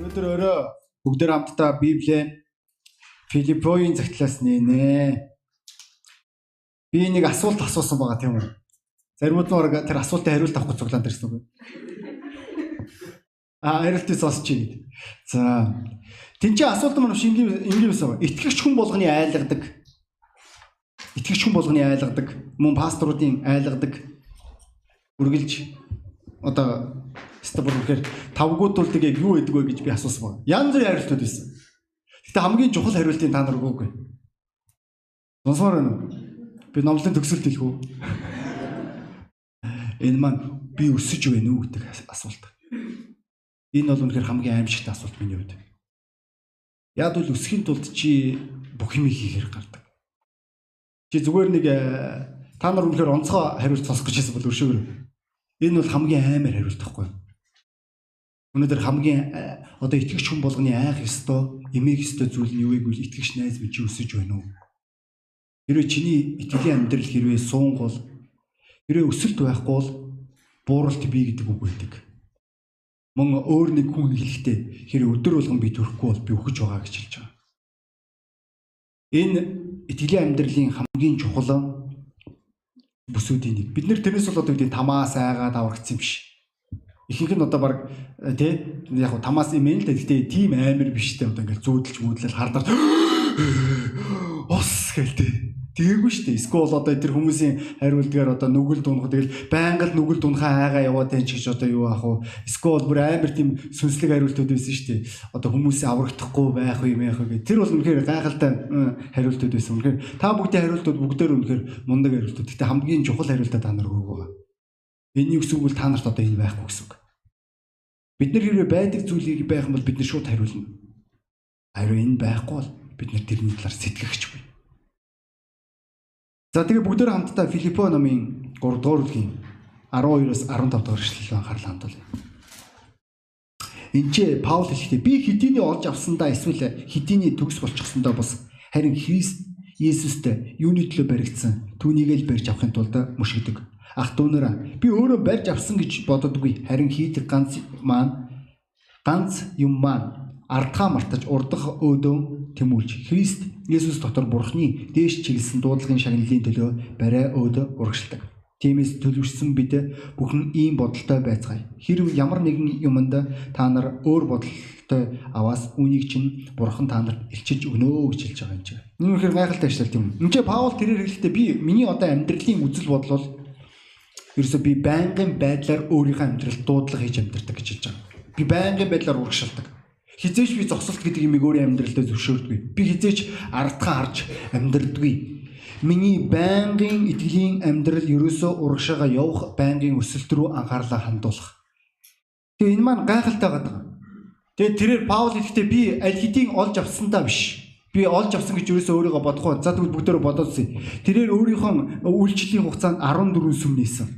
Өнөөдөр өрөө бүгдээр хамтдаа Библийг Филиппогийн загтлаас нэнэ. Би нэг асуулт асуусан байгаа тийм үү? Заримуд нь орог тэр асуултын хариулт авахгүй цуглаан дэрсэн үгүй. А хариултыг сонсч гээд. За. Тинчээ асуулт маань шингийн энгийн байсан. Итгэгч хүн болгоны айлгадаг. Итгэгч хүн болгоны айлгадаг. Мөн пасторуудын айлгадаг. Үргэлж одоо Стабор үнэхээр тавгуудуулдаг яг юу гэдэг вэ гэж би асуусан байна. Янз бүрийн хариултууд байсан. Гэтэ хамгийн чухал хариултыг та нар өгөөгүй. Сонсоор байна уу? Би номлын төгсөлт хэлэх үү? Энэ маань би өсөж байна уу гэдэг асуулт. Энэ бол үнэхээр хамгийн аимшигт асуулт миний хувьд. Яг бол өсөхийн тулд чи бүх юм хийхээр гардаг. Чи зүгээр нэг э, та нар үнэхээр онцгой хариулт сонсох гэж байсан бол өршөөгөр. Энэ бол хамгийн аймаар хариулт тахгүй юу? Өнөөдөр хамгийн э, одоо итгэгч хүн болгоны айх ёстой, эмээх ёстой зүйл нь юу вэ гэвэл итгэгч найз минь өсөж байна уу? Хэрвээ чиний итгэлийн амьдрал хэрвээ суунгол хэрвээ өсөлт байхгүй бол бууралт бий гэдэг үг байдаг. Мөн өөр нэг хүн хэлэхдээ хэрвээ өдөр болгон би төрөхгүй бол би өгч байгаа гэж хэлж байгаа. Энэ итгэлийн амьдралын хамгийн чухал бүсүүдийн нэг. Бид нэр тэрнээс бол одоо үүдээ тамаа сайгаа даврагдсан биш Ихэнх нь одоо баг э, тий яг тамаас юм л да. Гэтэ тийм амар биш те одоо ингээл зүүдэлж мөдлөл хардар ус гэлтэй. Тэгээгүй шүү дээ. Эсвэл одоо тэр хүмүүсийн хариулдгаар одоо нүгэл дунах тэгэл байнга л нүгэл дунахаа айгаа яваад тань ч гэж одоо юу аах вэ? Эсвэл бүр амар тийм сүнслэг хариултууд байсан шүү дээ. Одоо хүмүүсийн аврагдахгүй байх юм яах вэ? Тэр бол үнэхээр гайхалтай хариултууд байсан. Үнэхээр та бүгдийн хариултууд бүгдээр үнэхээр мундаг хариултууд. Гэтэ хамгийн чухал хариултаа та нар өгөөг байгаа. Энэ юу гэсэн үг вэ? Та нарт одоо энэ байхгүй гэсэн үг. Бид нар хэрвээ байдаг зүйлийг байх юм бол бид нар шууд хариулна. Харин энэ байхгүй бол бид нар тэрний талаар сэтгэгч буй. За тэгээ бүгдээр хамтдаа Филиппо номын 3 дугаар бүлгийн 12-оос 15 дугаар эшлэл анхаарал хандуулъя. Энд ч Паул хэлэхдээ би хэдийний олж авсандаа эсвэл хэдийний төгс болчихсондоо бас харин Христ Есүстэй юуны төлөө баригдсан түүнийг л барьж авахын тулд мушигдэг. Ах дүүнэраа би өөрөө барьж авсан гэж боддоггүй. Харин хийдэг ганц маань ганц юм маань ардхаа мартаж урдах өөдөө тэмүүлж Христ Есүс дотор Бурхны дээш чиглэсэн дуудлагын шагналын төлөө барай өөдөө урагшилдаг. Тиймээс төлөвшсөн бид бүхэн ийм бодолтой байцгаая. Хэрв ямар нэгэн юмд та нар өөр бодолтой аваас үнийг чинь бурхан та нарт илчилж өгнө гэж хэлж байгаа юм чинь. Үнэхээр гайхалтай ажил тийм. Энд чинь Паул тэрээр хэлэхдээ би миний одоо амьдралын үзэл бодол бол Ерөөсө би байнгын байдлаар өөрийнхөө амьдралд дуудлага хийж амьдардаг гэж хэлж байгаа. Би байнгын байдлаар урагшилдаг. Хизээч би зогсолт гэдэг юмыг өөрийн амьдралдаа зөвшөөрдөггүй. Би хизээч ардхаа харж амьдрдаггүй. Миний байнгын итгэлийн амьдрал ерөөсөө урагшаага явах байнгын өсөлт рүү анхаарлаа хандуулах. Тэгээ энэ маань гайхалтай байгаа. Тэгээ тэрээр Паул хэлэхдээ би аль хэдийн олж авсандаа биш би олж авсан гэж юусоо өөрийгөө бодохгүй. За тэгвэл бүгдөө бодоодсэн. Тэрээр өөрийнхөө үйлчлэлийн хугацаанд 14 сүм нээсэн.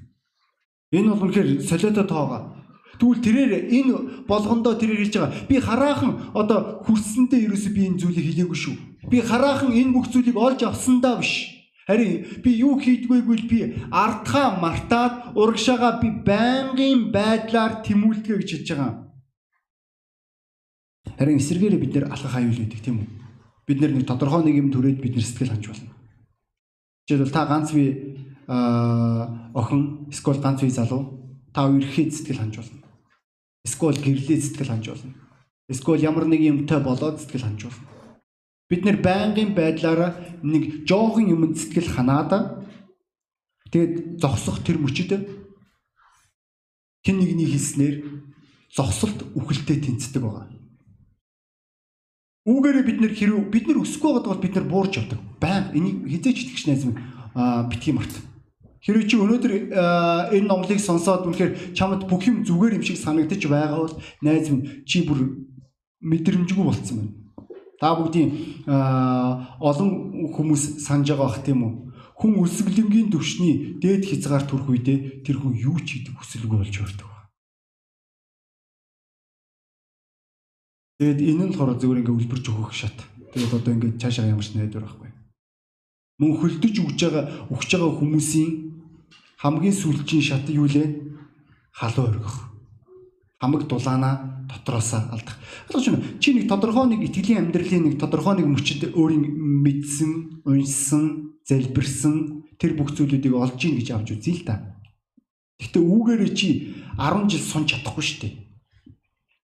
Энэ бол үнэхээр солиотой тоогоо. Тэгвэл тэрээр энэ болгондоо тэрээр хэлж байгаа. Би хараахан одоо хүрсэндээ ерөөсөө би энэ зүйлийг хэлээгүй шүү. Би хараахан энэ бүх зүйлийг олж авсандаа биш. Харин би юу хийдгүйгүй би ардхаа мартаад урагшаага би байнгын байдлаар тэмүүлдэг гэж хэлж байгаа. Харин эсэргээрээ бид нэр алхах аюул байдаг тийм үү? Бид нэг тодорхой нэг юм төрөөд бид нэр сэтгэл ханж болно. Жишээлбэл та ганц бие охин, эсвэл ганц бие залуу та үерхэд сэтгэл ханж болно. Эсвэл гэрлээ сэтгэл ханж болно. Эсвэл ямар нэг юмтай болоод сэтгэл ханж болно. Бид нэр байнгын байдлаараа нэг жоохон юмд сэтгэл ханаад тэгээд зогсох тэр мөчөд хэн нэгний хэлснээр зогсолт үхэлтэд тэнцдэг байгаа. Үүгээрээ бид нэр хэрэг бид нар өсөхгүй байгаа бол бид нар буурч явдаг. Баян энийг хизээч итгэж найз минь битгий март. Хэрвээ чи өнөөдөр энэ номлыг сонсоод үнэхээр чамд бүх юм зүгээр юм шиг санагдаж байгаа бол найз минь чи бүр мэдрэмжгүй болцсон байна. Та бүгдийн олон хүмүүс санаж байгаа бах тийм үү? Хүн өсөглөнгийн төвшний дээд хязгаар төрөх үедээ тэр хүн юу ч хийдэг хүсэлгүй болж өртөг. Тэгээд энэ нь болохоор зөвөр ингээ үлбэрч өгөх шат. Тэгээд одоо ингээ цаашаа ямар ч найдвар байхгүй. Мөн хөлдөж өгж байгаа өгч байгаа хүмүүсийн хамгийн сүүлчийн шат юу лээ? Халуу өргөх. хамаг дулаана дотроосоо алдах. Ойлгож байна. Чи нэг тодорхой нэг итгэлийн амьдралын нэг тодорхой нэг мөчөд өөрийн мэдсэн, уншсан, залбирсан тэр бүх зүйлүүдийг олж ийн гэж авч үзье л да. Гэхдээ үүгээрээ чи 10 жил сунж чадахгүй шүү дээ.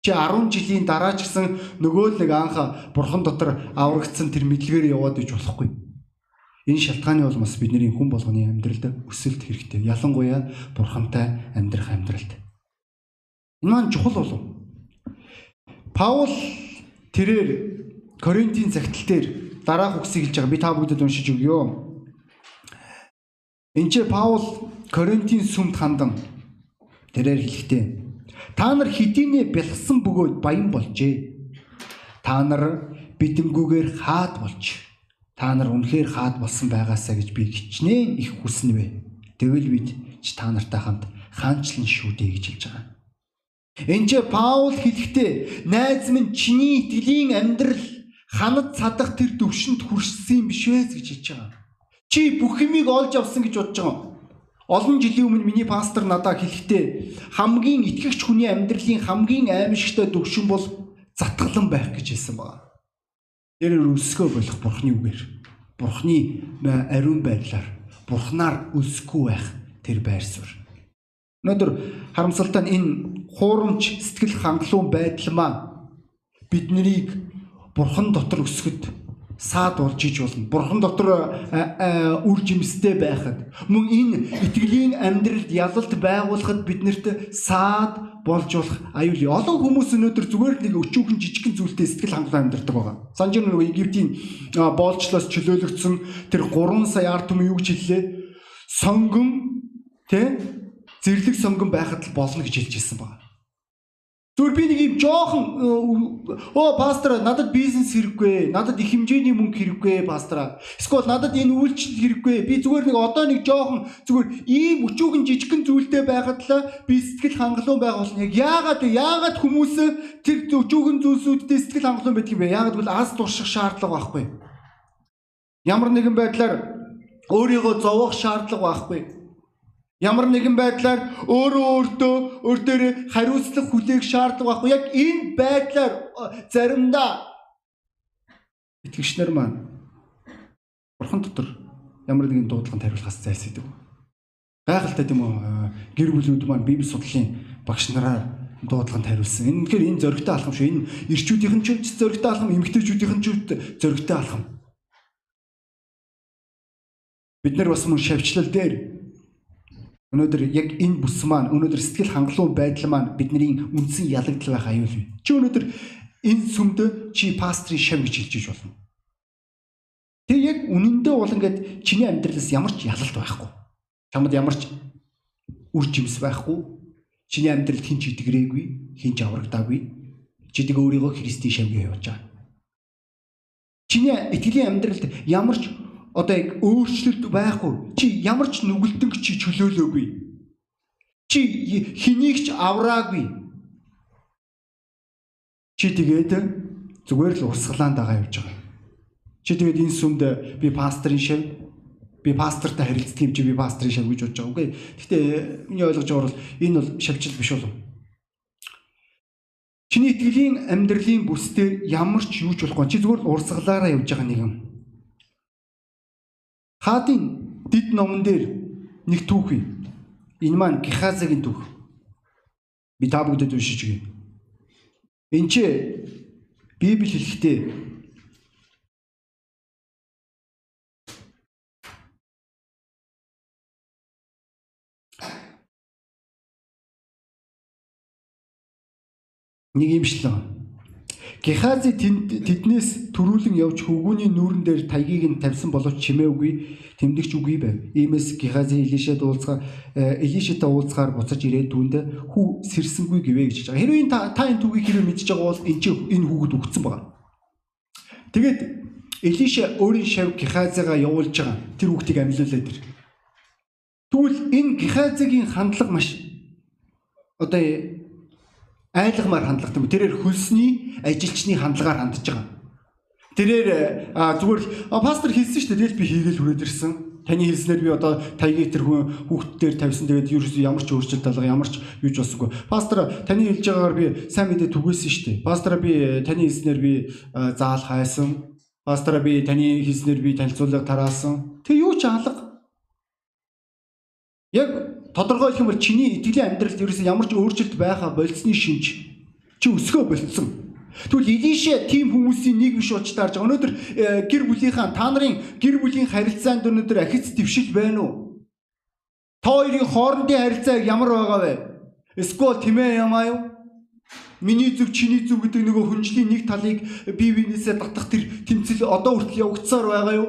Чи 10 жилийн дараа ч гэсэн нөгөө л нэг анх бурхан дотор аврагдсан тэр мэдлэгээр яваад иж болохгүй. Энэ шалтгааны улмаас бидний хүн болгоны амьдралд өсөлт хэрэгтэй. Ялангуяа бурхантай амьдрах амьдралд. Энэ маань чухал болов. Паул тэрээр Коринтын цагтл дээр дараах үгсийг хэлж байгаа. Би та бүгдэд уншиж өгье. Энд чи Паул Коринтын сүмд хандан тэрээр хэлэхдээ та нар хэдийнэ бэлгсэн бөгөөд баян болжээ. Та нар бидэнгүүгээр хаад болж та нар үнэхээр хаад болсон байгаасаа гэж би хичнээн их хүснэ вэ. Тэгвэл бид ч та нартай хамт хаанчлан шүү дээ гэж хэлж байгаа. Энд ч Паул хэлэхдээ найз минь чиний итгэлийн амьдрал ханад цадах тэр төвшөнд хүрсэн юм биш вэ гэж хэлж байгаа. Чи бүх юмыг олж авсан гэж бодож байгаа. Олон жилийн өмнө миний пастор надад хэлэхдээ хамгийн итгэгч хүний амьдралын хамгийн аимшигтай төвшин бол затгалан байх гэж хэлсэн байна. Тэрээр өсгөө болох бурхны үгээр. Бурхны ариун байдлаар бурхнаар өсөхгүй байх тэр байр суурь. Өнөөдөр харамсалтай нь энэ хуурамч сэтгэл хангалуун байдал маань биднийг бурхан дотор өсгöd саад болж иж болно. Бурхан дотор үр жимстэй байхад мөн энэ итгэлийн амьдралд ялалт байгуулахад биднэрт саад болж болох аюул. Олон хүмүүс өнөөдөр зүгээр нэг өчүүхэн жижигхэн зүйлтэй сэтгэл хангалуун амьдардаг байгаа. Санжир нөгөө Египтийн боолчлоос чөлөөлөгдсөн тэр 3 сая ард түмэн юу гэж хэллээ? Сонгон тэ зэрлэг сонгон байхад л болно гэж хэлж ирсэн байна. Зүгээр би нэг юм жоохон оо пастор надад бизнес хэрэггүй. Надад их хэмжээний мөнгө хэрэггүй пастора. Эсвэл надад энэ үйлчлэл хэрэггүй. Би зүгээр нэг одоо нэг жоохон зүгээр ийм өчүүгэн жижигхэн зүйлтэй байхад л би сэтгэл хангалуун байх болно. Яг яагаад яагаад хүмүүс тэр өчүүгэн зүйлсүүдтэй сэтгэл хангалуун байдаг юм бэ? Яагаад гэвэл аз турших шаардлага байхгүй. Ямар нэгэн байдлаар өөрийгөө зовоох шаардлага байхгүй Ямар нэгэн байдлаар өөрөө өөртөө өөртөө хариуцлага хүлээх шаардлага байхгүй. Яг энэ байдлаар заримдаа итгэгчнэр маань бурхан дотор ямар нэгэн дуудлаганд хариулахаас зайлсхийдэг. Гайхалтай тийм үү? Гэр бүлүүд маань библи судлалын багш нараар дуудлаганд хариулсан. Энэ тэгэхээр энэ зөрөгтэй алхам шүү. Энэ ирчүүдийнхэн ч зөрөгтэй алхам, эмэгтэйчүүдийнхэн ч зөрөгтэй алхам. Бид нар бас мөн шавьчлал дээр Өнөөдөр яг энэ бүс маань өнөөдөр сэтгэл хангалуун байдал маань бидний үндсэн ялагдал байх аюул бий. Чи өнөөдөр энэ сүмд чи пастрийн шав гэж хэлж иж болно. Тэг яг үнэндээ бол ингээд чиний амьдралаас ямар ч ялалт байхгүй. Чамд ямар ч үр жимс байхгүй. Чиний амьдралд хин ч итгэрээгүй, хин ч аврагдаагүй. Чи тэг өөрийгөө Христийн шавьгээ явуулж байгаа. Чиний итгэлийн амьдралд ямар ч одоо яг өөрчлөлт байхгүй. Чи ямар ч нүгэлтэнг чи чөлөөлөөгүй. Чи хэнийг ч авраагүй. Чи тэгээд зүгээр л урсгалаан дагаа явж байгаа. Чи тэгээд энэ сүмд би пастрын шав би пастортай харилцдаг юм чи би пастрын шав гэж бодож байгаа. Үгүй. Гэхдээ миний ойлгож байгаа бол энэ бол шавчил биш болов. Чиний итгэлийн амьдралын бүс дээр ямар ч юу ч болохгүй. Чи зүгээр л урсгалаараа явж байгаа нэг юм Хаадын дид номон дээр нэг түүх юм. Энэ маань Гехазагийн түүх. Би та бүгдэд уншиж өгье. Энд чи Библи хэлэхдээ нэг юм шил байна. Гехази тэднээс төрүүлэн явж хөвгүүний нүүрэн дээр тайгийг нь тавьсан боловч чимээгүй тэмдэгч үгүй байв. Иймээс Гехази Илишэд уулзгаа Илишэтэй уулзгаар буцаж ирээд түүнд хүү сэрсэнгүй гэвэ гэж байгаа. Хэрвээ та та энэ түүхийг хэрвээ мэдж байгаа бол энэ чи энэ хүүхэд өгцөн байгаа. Тэгээд Илиша өөрийн шав Гехазигаа явуулж байгаа. Тэр хүүхдийг амьлуулад ир. Тэгвэл энэ Гехазигийн хандлага маш одоо айлгамаар хандлага юм. Тэрээр хөлсний ажилчны хандлагаар хандж байгаа. Тэрээр зүгээр пастор хэлсэн шүү дээ. Тэгэл би хийгээл хүрээд ирсэн. Таны хэлснээр би одоо таягийг тэр хүн хүүхд дээр тавьсан. Тэгээд ерөөсөө ямар ч өөрчлөлт алга ямар ч юуж болсонгүй. Пастор таны хэлж байгаагаар би сайн мэдээ түгээсэн шүү дээ. Пастор би таны хэлснээр би заал хайсан. Пастор би таны хэлснээр би танилцуулга тараасан. Тэг юу ч алга. Яг тодорхойлох юм бол чиний итгэлийн амьдралд ерөөсөө ямар ч өөрчлөлт байха болцсны шинж чи өсгөө болцсон. Тэгвэл Илишэ тийм хүмүүсийн нэг биш байгаа. Өнөөдөр э, гэр бүлийнхаа та нарын гэр бүлийн харилцаанд өнөөдөр ахиц твшил байна уу? Та хоёрын хоорондын харилцаа ямар байгаа вэ? Эсвэл тэмээ ямаа юу? Миний зүг чиний зүг гэдэг нөгөө хүнжлийн нэг талыг бие биенээсээ татах тэр тэмцэл одоо хүртэл явагдсаар байгаа юу?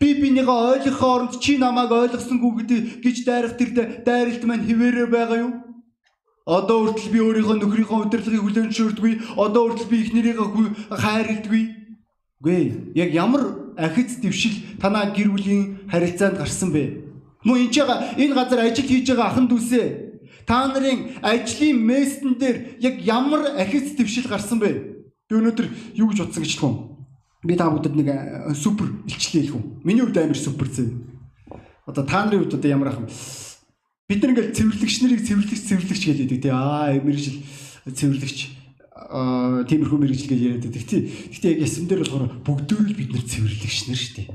Би бинийгаа ойлгохоо оронд чи намайг ойлгосонгүй гэж дайрах тэр дайралт маань хിവэрэ байгаа юу? Одоо хүртэл би өөрийнхөө нөхрийнхөө удирдлагыг хүлээн зөвшөөрдөггүй. Одоо хүртэл би эхнэрийгээ хайрладаггүй. Үгүй яг ямар ахиц дэвшил танаа гэр бүлийн харилцаанд гарсан бэ? Мөн энэ чага энэ газар ажил хийж байгаа ахан дүүсээ та нарын ажлын мессен дээр яг ямар ахиц дэвшил гарсан бэ? Би өнөөдөр юу гэж утсан гэж хэлэх юм? Би та бүдэд нэг э, супер илчлээ хэлэх юм. Миний хувьд амар супер зэ. Одоо та нарын хувьд одоо ямар ахам? Бид нар ингээл цэвэрлэгч нарыг цэвэрлэгч цэвэрлэгч гэж хэлдэг тий. Аа мэрэгжил цэвэрлэгч аа тиймэрхүү мэрэгжил гэж яриад байдаг тий. Гэхдээ яг ясн дээр болохоор бүгдөө л бид нар цэвэрлэгч нар шүү дээ.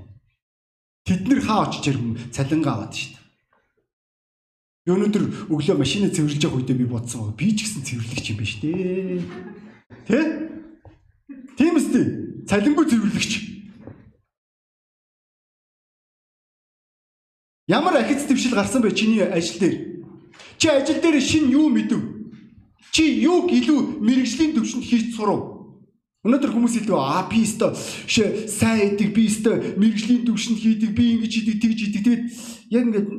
Тэд нар хаа очиж ирэх цалингаа аваад шүү дээ. Өнөөдөр өглөө машинаа цэвэрлж явах үедээ би бодсон байгаа. Би ч гэсэн цэвэрлэгч юм биш дээ. Тэ? Тийм үстэй. Цалингүй цэвэрлэгч. Ямар ахиц твшил гарсан бэ чиний ажил дээр? Чи ажил дээр шин юу мэдэв? Чи юуг илүү мэрэгжлийн төвшөнд хийж сурав? Өнөөдөр хүмүүс хэлдэг аа би өстө сайн идэг би өстө мэрэгжлийн төвшөнд хийдэг би ингэж идэг тэгж идэг тэгээд яг ингээд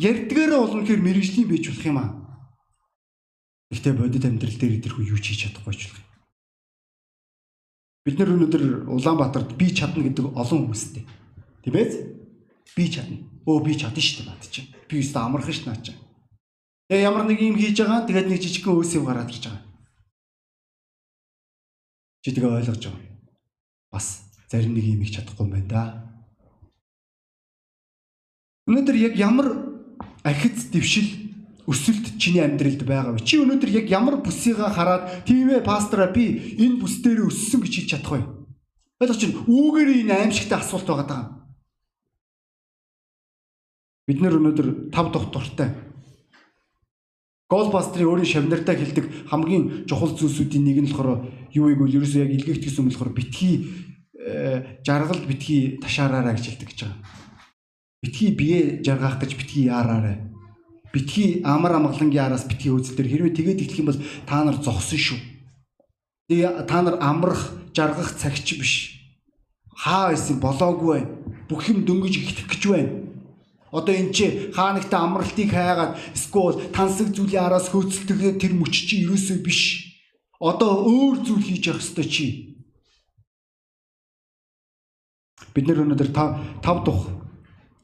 ярдгаараа болно гэхээр мэрэгжлийн байж болох юм аа. Гэхдээ бодит амьдрал дээр идэрхүү юу ч хийж чадахгүй ч болох юм. Бид нар өнөөдөр Улаанбаатарт би чадна гэдэг олон хүмүүстэй. Тийм ээ? Би чадна. Өө би чадна шүү дээ бат чинь. Би өстө амархан ш наа чинь. Тэгээ ямар нэг юм хийж байгаа тэгээд нэг жижигхэн өөс юм гараад ирж байгаа. Чи тэгээ ойлгож байгаа. Бас зарим нэг юм их чадахгүй юм байна да. Өнөөдөр яг ямар ахиц дэвшил өсөлт чиний амьдралд байгаа вэ? Чи өнөөдөр яг ямар бүсийг хараад тийм ээ пастраа би энэ бүс дээр өссөн гэж хэлж чадах вэ? Ойлгож чинь үүгээр энэ аимшигтай асуулт байгаа даа. Бид нэр өнөөдөр тав дахь дуртай. Голбастрын өөрийн шавнартаа хэлдэг хамгийн чухал зүйлсүүдийн нэг нь болохоор юу вэ гэвэл ерөөсөө яг илгээгт гэсэн юм болохоор битгий э, жаргал битгий ташаараараа гэж хэлдэг гэж байгаа. Битгий бие жаргаах гэж битгий яараарай. Битгий амар амгалангийн араас битгий үзэлтэр хэрвээ тэгээд ихлэх юм бол та нар зогсон шүү. Тэгээ та нар амрах, жаргах цагч биш. Хаа байсан болоогүй. Бүх юм дөнгөж ихтэх гэж байна Одоо энэ чи хаанагтай амралтыг хайгаад эсвэл тансаг зүйлийн араас хөөцөлтөг тэр мөч чи ерөөсөө биш. Одоо өөр зүйл хийж явах ёстой чи. Бид нар өнөөдөр тав тав дух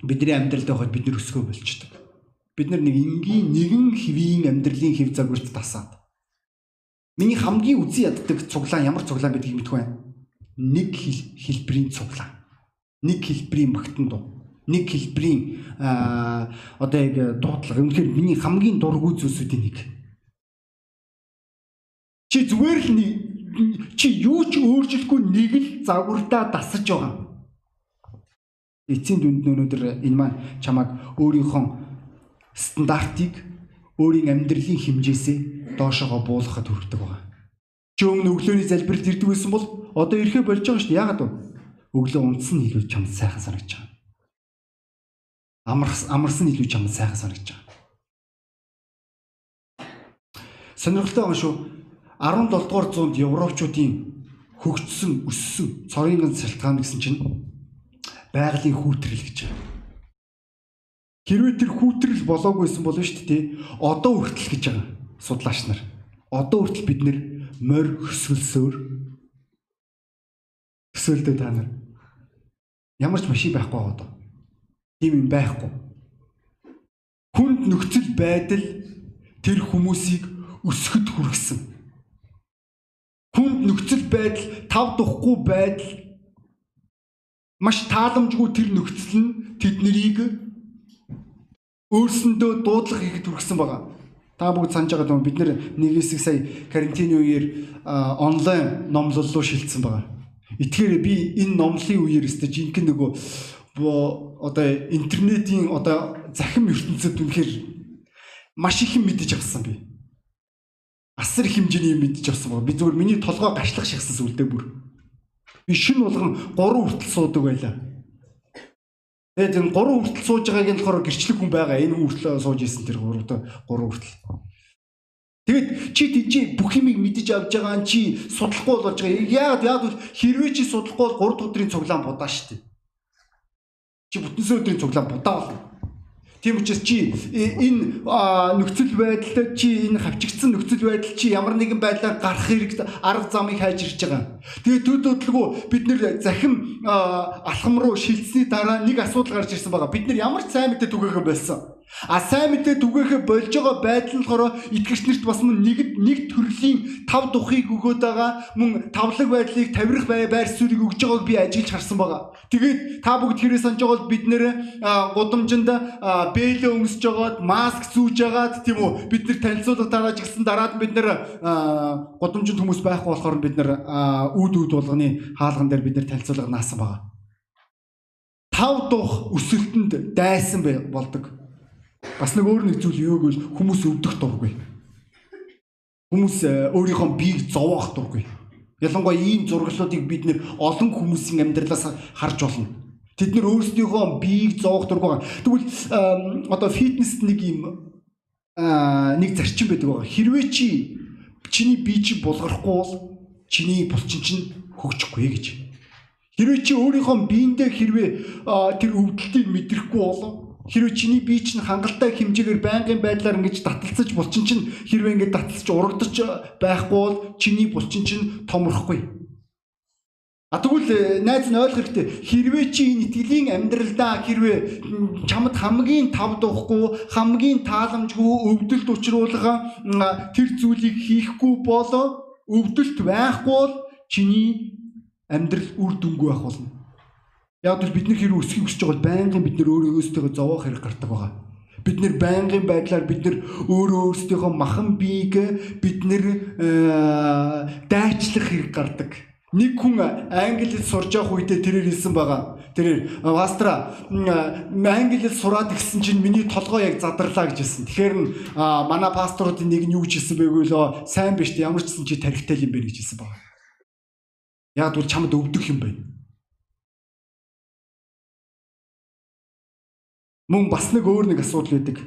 бидний амьдралд байхад бид нар өсгөө болчдөг. Бид нар нэг энгийн нэгэн хэвийн амьдралын хэв загварт тасаад. Миний хамгийн үзий яддаг цуглаан ямар цуглаан байдгийг мэдгүй байна. Нэг хэлбэрийн цуглаан. Нэг хэлбэрийн магтан дуу нэг хэлбэрийн одоо яг дуудлага үнэхээр миний хамгийн дургүй зүйлсүүдийн нэг. Чи зүгээр л чи юу ч өөрчлөхгүй нэг л загвартаа дасаж байгаа. Эцсийн дүнд өнөөдөр энэ маань чамайг өөрийнхөө стандартыг өөрийн амьдралын хэмжээсээ доошогоо буулгахад хүрдэг байгаа. Чи өмнө өглөөний залбиралд ирдэг байсан бол одоо ирэхэ болж байгаа шүү дээ. Яагаад вэ? Өглөө унтсан илүү чамд сайхан санагдаж байгаа амарс амарсан илүү чамд сайхан санагдаж байгаа. Сонирхолтой байгаа шүү. 17 дугаар зуунд европчуудын хөгжсөн, өссөн цорын ганц шалтгаан гэсэн чинь байгалийн хүүтрэл гэж байна. Хэрвээ тэр хүүтрэл болоогүйсэн бол шүү дээ. Одоо хүртэл гэж байгаа судлаач нар. Одоо хүртэл бид нэр морь хөсгөлсөөр өсөлдөө та нар. Ямар ч машин байхгүй байгаа одоо тийм юм байхгүй. Хүнд нөхцөл байдал тэр хүмүүсийг өсгөд хүргэсэн. Хүнд нөхцөл байдал тав тухгүй байдал маш тааламжгүй тэр нөхцөл нь тэднийг өөрсөндөө дуудлага хийхэд хүргэсэн байгаа. Та бүгд санаж байгаа юм бид нэг хэсэг сая карантины үеэр онлайн номлол руу шилжсэн байгаа. Итгэхээр би энэ номлын үеэр өстө жинхэнэ нөгөө одоо интернетийн одоо захим ертөнцид үнэхээр маш их юм мэдэж авсан би. Асар хэмжээний юм мэдэж авсан баг. Би зүгээр миний толгой гашлах шигсэн сүлдээ бүр. Би шин болгон 3 хүртэл суудаг байлаа. Тэгээд энэ 3 хүртэл сууж байгааг нь болохоор гэрчлэг хүн байгаа. Энэ хүртэл сууж исэн тэр 3 3 хүртэл. Тэгэд чи тийч бүх юмыг мэдэж авч байгаа нь чи судлахгүй болж байгаа. Яг яг хэрвээ чи судлахгүй бол 3 дахь өдрийн цуглаан будаа штэ. Чи бүтэнсээ өдрийн цуглаан будаа болно. Тийм учраас чи энэ нөхцөл байдалд чи энэ хавчигдсан нөхцөл байдал чи ямар нэгэн байдлаар гарах хэрэг арга замыг хайж ирж байгаа. Тэгээ төд төдлгөө бид нэр захим алхам руу шилжсэний дараа нэг асуудал гарч ирсэн байгаа. Бид нар ямар сайн мэдээ түгээхэ болсон. А сайн мэдээ түгээхэ болж байгаа байдал нь болохоор итгэгч нарт бас мөн нэг нэг төрлийн тав тухыг өгөөд байгаа мөн тавлаг байдлыг тавирах байр суурийг өгж байгааг би ажиглаж харсан байгаа. Тэгээд та бүгд хэрэг санаж байгаа бол бид нэр гудамжинд бэлээ өмсөж байгаад маск зүүж байгаад тийм үү бид нэр танилцуулга тарааж гисэн дараад бид нэр гудамжинд хүмүүс байхгүй болохоор бид нэр үүд үүд болгоны хаалган дээр бид нэр танилцуулга наасан байгаа. Тав дух өсөлтөнд дайсан болдог Бас нэг өөр нэг зүйл юу гэвэл хүмүүс өвдөх дурггүй. Хүмүүс э, өөрийнхөө биеийг зовоох дурггүй. Ялангуяа ийм зураглалуудыг бид нэр олон хүмүүсийн амьдралаас харж болно. Тэд нэр өөрсдийнхөө биеийг зовоох дурггүй. Тэгвэл одоо фитнест нэг юм нэг зарчим байдаг байгаа. Хэрвээ чи чиний бие чи булгарахгүй бол чиний булчин чинь хөгжихгүй гэж. Хэрвээ чи өөрийнхөө биендээ хэрвээ тэр өвдөлтийг мэдрэхгүй бол Хэрвээ чиний бие чинь хангалттай хэмжээгээр байнгын байдлаар ингэж таталцаж булчин чинь хэрвээ ингэж таталцаж урагдаж байхгүй бол чиний булчин чинь томрохгүй. А тэгвэл э, найз нь ойлгох хэрэгтэй. Хэрвээ чи энэ итгэлийн амьдралдаа хэрвээ чамд хамгийн тав дуухгүй, хамгийн тааламжгүй өвдөлт учруулах тэр зүйлийг хийхгүй бол өвдөлт байхгүй бол чиний амьдрал үр дүнгүй байх болно. Яг л бид нар хэрэг өсөхийг хүсэж байгаа бол байнгын бид нар өөрөө өөрсдөө зовоох хэрэг гардаг байгаа. Бид нэр байнгын байдлаар бид нэр өөрөө өөрсдийнхөө махан биеийг бид нэр э, дайчлах хэрэг гардаг. Нэг хүн англи хэл сурж явах үедээ тэрээр хэлсэн байгаа. Тэрээр пастра англи хэл сураад ирсэн чинь миний толгой яг задарлаа гэж хэлсэн. Тэгэхээр манай пасторуудын нэг нь юу гэж хэлсэн бэ гэвэл сайн биш ямар ч гэсэн чи тарихтай юм бэ гэж хэлсэн байгаа. Яг бол чамд өвдөх юм байна. Мөн бас нэг өөр нэг асуудал үүдэг.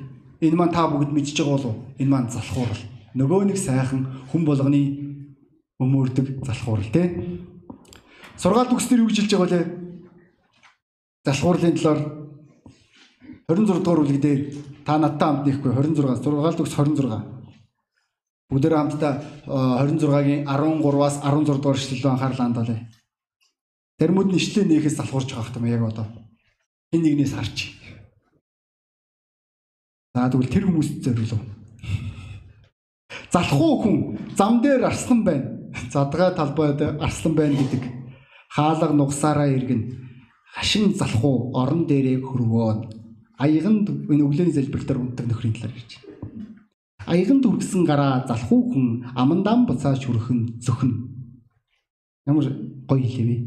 Энэ маань та бүгд мэдчихэж байгаа болов уу? Энэ маань залхуурал. Нөгөө нэг сайхан хүн болгоны өмөрдөг залхуурал тий. Сургаал төгснөр юу хэлж байгаа вэ? Залхуурлын талаар 26 дугаар бүлэг дээр та надтай хамт нэхгүй 26 сургаал төгс 26. Бүгдээр хамтдаа 26-гийн 13-аас 16 дугаар эшлэл анхаарлаа хандуулъя. Тэрмүүд нь ишлээ нээхээс залхуурч байгаа юм яг одоо. Энэ нэгнээс харчих. За тэгвэл тэр хүмүүст зориулв. Залхуу хүн зам дээр арслан байна. Задгай талбайд арслан байна гэдэг хаалга нугсаараа иргэн хашин залхуу орон дээрээ хөрвөөн. Аяганд өглөөний залбиртаар унтдаг нөхрийн талаар байна. Аяганд үргэсэн гараа залхуу хүн амандам буцааж хүрхэн зөхнө. Ямар гоё хэлээ?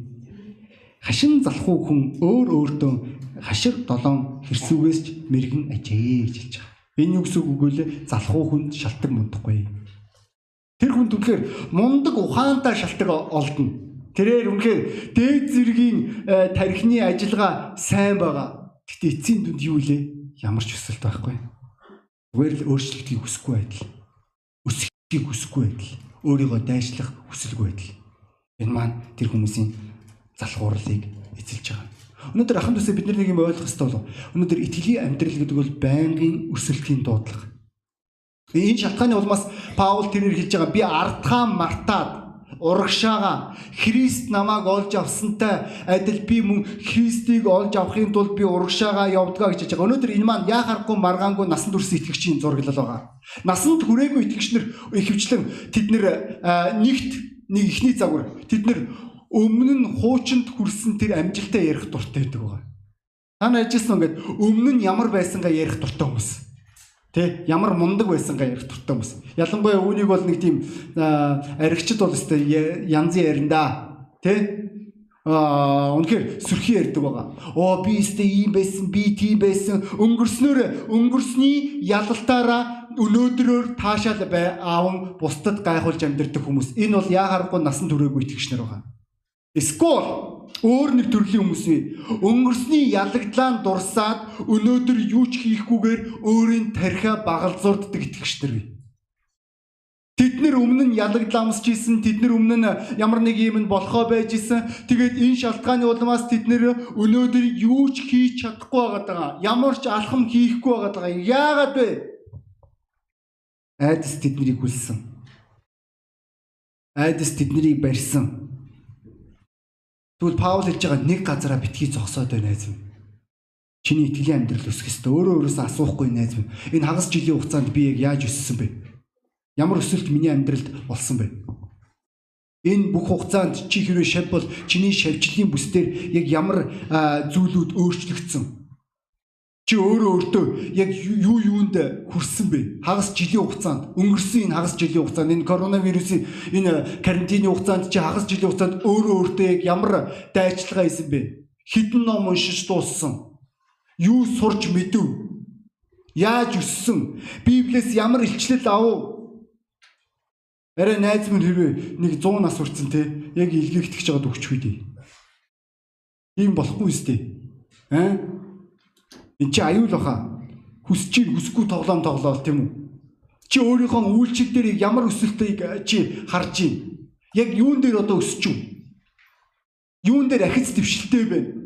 Хашин залхуу хүн өөр өөртөө хашир долоон хэрсүүгээс ч мэрэгэн ажээ гэж хэлж байгаа. Энэ юу гэсэн үг вэ? Залхуу хүнд шалтгаан мундахгүй. Тэр хүнд үнэхээр мундаг ухаантай шалтгаан олдно. Тэрээр үнэхээр дээд зэргийн э, тархины ажиллагаа сайн байгаа. Гэтэ эцсийн дүнд юу лээ? Ямар ч өсөлт байхгүй. Зүгээр л өөрчлөлтийг хүсэхгүй байдал. Өсөхийг хүсэхгүй байдал. Өөрийгөө дайшлах хүсэлгүй байдал. Энэ маань тэр хүмүүсийн залхуурлыг эзэлж байгаа. Өнөөдөр ахын төсөө бид нэг юм ойлгох хэрэгтэй болов. Өнөөдөр итгэлийн амьдрал гэдэг бол байнгын өсөлтийн дуудлага. Энэ шалтгааны улмаас Паул тэрээр хэлж байгаа би ардхаа мартаад урагшаага Христ намайг олж авсантай адил би мөн Христийг олж авахын тулд би урагшаага явдгаа гэж хэлж байгаа. Өнөөдөр энэ маань яа харахгүй маргаангүй насан турш итгэгчийн зураглал байгаа. Насанд хүрээгүй итгэгч нар ихэвчлэн тэд нэгт нэг ихний загвар тэд нэр өмнө нь хуучинд хүрсэн тэр амжилтаа ярих дуртай байдаг байгаа. Та найжсэн ингээд өмнө нь ямар байсангаа ярих дуртай хүмүүс. Тэ ямар мундаг байсангаа ярих дуртай хүмүүс. Ялангуяа үүнийг бол нэг тийм аригчд бол өстой янзын ярина. Тэ Аа үнэхээр сөрхий ярьдаг байгаа. Оо би өстэй ийм байсан, би тийм байсан. Өнгөрснөөр өнгөрсний ялалтаараа өнөөдрөөр таашаал бай аавн бусдад гайхуулж амьдэрдэг хүмүүс. Энэ бол яахааргүй насан туршаагүй итгэгчнэр байгаа. Эсвэл өөр нэг төрлийн хүмүүс бий. Өнгөрсний ялагдлаанд дурсаад өнөөдөр юу ч хийхгүйгээр өөрийн тархиа багалзуурддаг итгэгчнэр бий. Тэд нэр өмнө нь ялагдламсч исэн, тэд нэр өмнө нь ямар нэг юм болохоо байж исэн. Тэгээд энэ шалтгааны улмаас тэд нэр өнөөдөр юу ч хийж чадахгүй байгаа. Ямар ч алхам хийхгүй байгаа. Яагаад вэ? Айдас тэднийг хүлсэн. Айдас тэднийг барьсан. Тэгвэл Паул хэлж байгаа нэг газараа битгий зогсоод байна минь. Чиний итгэлийн амьдрал өсөх ёстой. Өөрөө өөрөөсөө асуухгүй найз минь. Энэ хагас жилийн хугацаанд би яг яаж өссөн бэ? Ямар өсөлт миний амьдралд болсон бэ? Энэ бүх хугацаанд чи хэрвээ шав бол чиний шавжлын бүсдэр яг ямар зүйлүүд өөрчлөгдсөн? Чи өөрөө өөртөө яг юу юунд хүрсэн бэ? Хагас жилийн хугацаанд өнгөрсөн энэ хагас жилийн хугацаанд энэ коронавирусын энэ карантины хугацаанд чи хагас жилийн хугацаанд өөрөө өөртөө яг ямар дайчилгаа хийсэн бэ? Хідэн ном уншиж дууссан? Юу сурч мэдэв? Яаж өссөн? Библиэс ямар илчлэл авав? Арай найз минь хэрвээ нэг 100 нас хүрсэн те яг илгээгдэж байгаад өгч хүдээ. Ийм болохгүй үстэй. Аа? Энд чи аюул баха. Хүсэж чинь хүсэхгүй тоглоом тоглоол тийм үү? Чи өөрийнхөө үйлчлэл дээр ямар өсөлтийг чи харж байна? Яг юун дээр одоо өсөж юу? Юун дээр ахиц твшилтэй байна?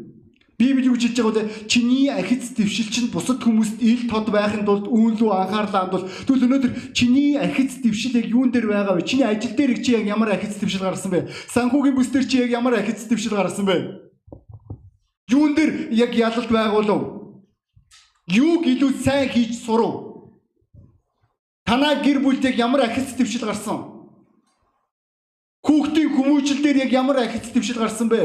Библи юу хэлж байгаа вэ? Чиний архиц дэвшилч нь бусад хүмүүст ил тод байхын тулд үүн рүү анхаарлаа хандуул. Тэгвэл өнөөдөр чиний архиц дэвшил яг юун дээр байгаа вэ? Чиний ажил дээр чи яг ямар архиц дэвшил гаргасан бэ? Санхүүгийн бүс дээр чи яг ямар архиц дэвшил гаргасан бэ? Юун дээр яг ялалт байгуулав? Юуг илүү сайн хийж сурав? Танаа гэр бүлд яг ямар архиц дэвшил гарсан? Хүүхдийн хүмүүжил дээр яг ямар архиц дэвшил гарсан бэ?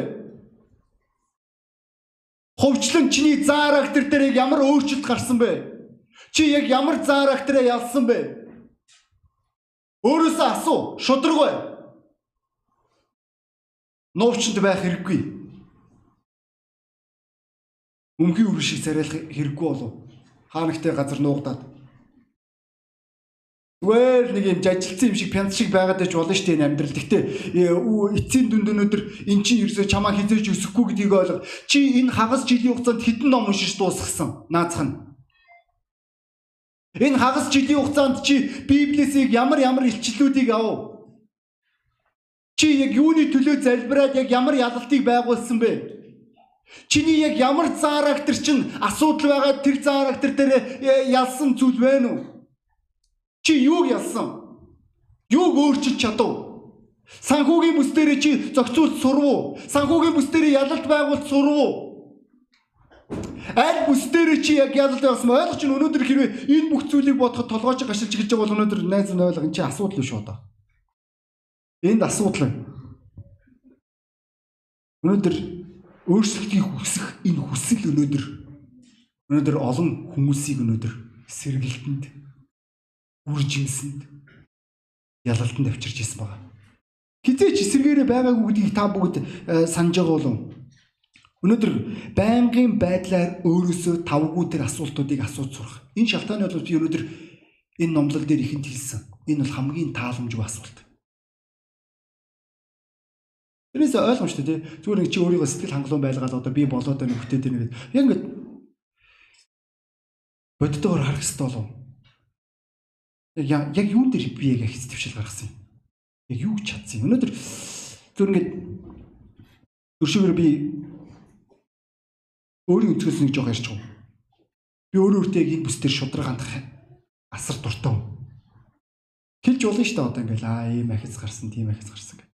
Ховчлон чиний заарактер дээр ямар өөрчлөлт гарсан бэ? Чи яг ямар заарактераа ялсан бэ? Өөрөөсөө асуу, шудраггүй. Нуучнд байх хэрэггүй. Өмгийн үр шиг царайлах хэрэггүй болов. Хаанагтай газар нуугдаад Зүгээр нэг юм жажилсан юм шиг пянц шиг байгаад байж болно шүү дээ энэ амьдрал. Гэхдээ э, эцсийн дүнд өнөөдөр эн чинь ерөөсөө чамаа хизээж өсөхгүй гэдгийг ойлго. Чи энэ хагас жилийн хугацаанд хэдэн ном уншиж дуусгасан? Наацх нь. Энэ хагас жилийн хугацаанд чи Библиэсийг ямар ямар илчлэлүүдийг авав? Чи яг юуны төлөө залбираад яг ямар ялалтыг байгуулсан бэ? Чиний яг ямар заарактер чинь асуудал байгаа тэр заарактер дээр э, ялсан зүйл байна уу? Чи юуг ялсан? Юуг өөрчилж чадав? Санхүүгийн бүс дээр чи зохицуулт сурв уу? Санхүүгийн бүс дээр ялалт байгуулалт сурв уу? Аль бүс дээр чи яг ялалт явсан ойлгож чинь өнөөдөр хэрвээ энэ бүх зүйлийг бодоход толгойч гашилж гэж байгаа бол өнөөдөр найз нь ойлго энэ чи асуудал биш одоо. Энд асуудал. Өнөөдөр өөрсөлтийг хүсэх энэ хүсэл өнөөдөр өнөөдөр олон хүмүүсийг өнөөдөр сэргэлтэнд үр жимсэнд ялалтанд авчирч ирсэн байгаа. Хизээч эсэргээрээ байгаагүй гэдгийг та бүгд э, санаж байгаа болов. Өнөөдөр байнгын байдлаар өөрөөсөө тавгүй тэр асуултуудыг асууж сурах. Энэ шалтгааны бол би өнөөдөр энэ номлол дээр ихэнд хэлсэн. Энэ бол хамгийн тааламжгүй асуулт. Тэрээс ойлгомжтой тий. Зүгээр нэг чи өөрийгөө сэтгэл хангалуун байлгаад одоо би болоод байна хөтөөд байна гэдэг. Яг ингээд боддогоор харах хэрэгтэй болов яг юун дээр би яг хэц твшил гаргасан юм. Яг юу чадсан юм. Өнөөдөр зөв ингээд өршөөр би өөрийн өнцгөөс нэг жоох ярьж байгаа. Би өөрөө өөртөө яг энэ бүс дээр шудраг хандах асар дуртай. Хэлж болно шүү дээ одоо ингээл аа ийм ахиц гарсан, тийм ахиц гарсан гэх.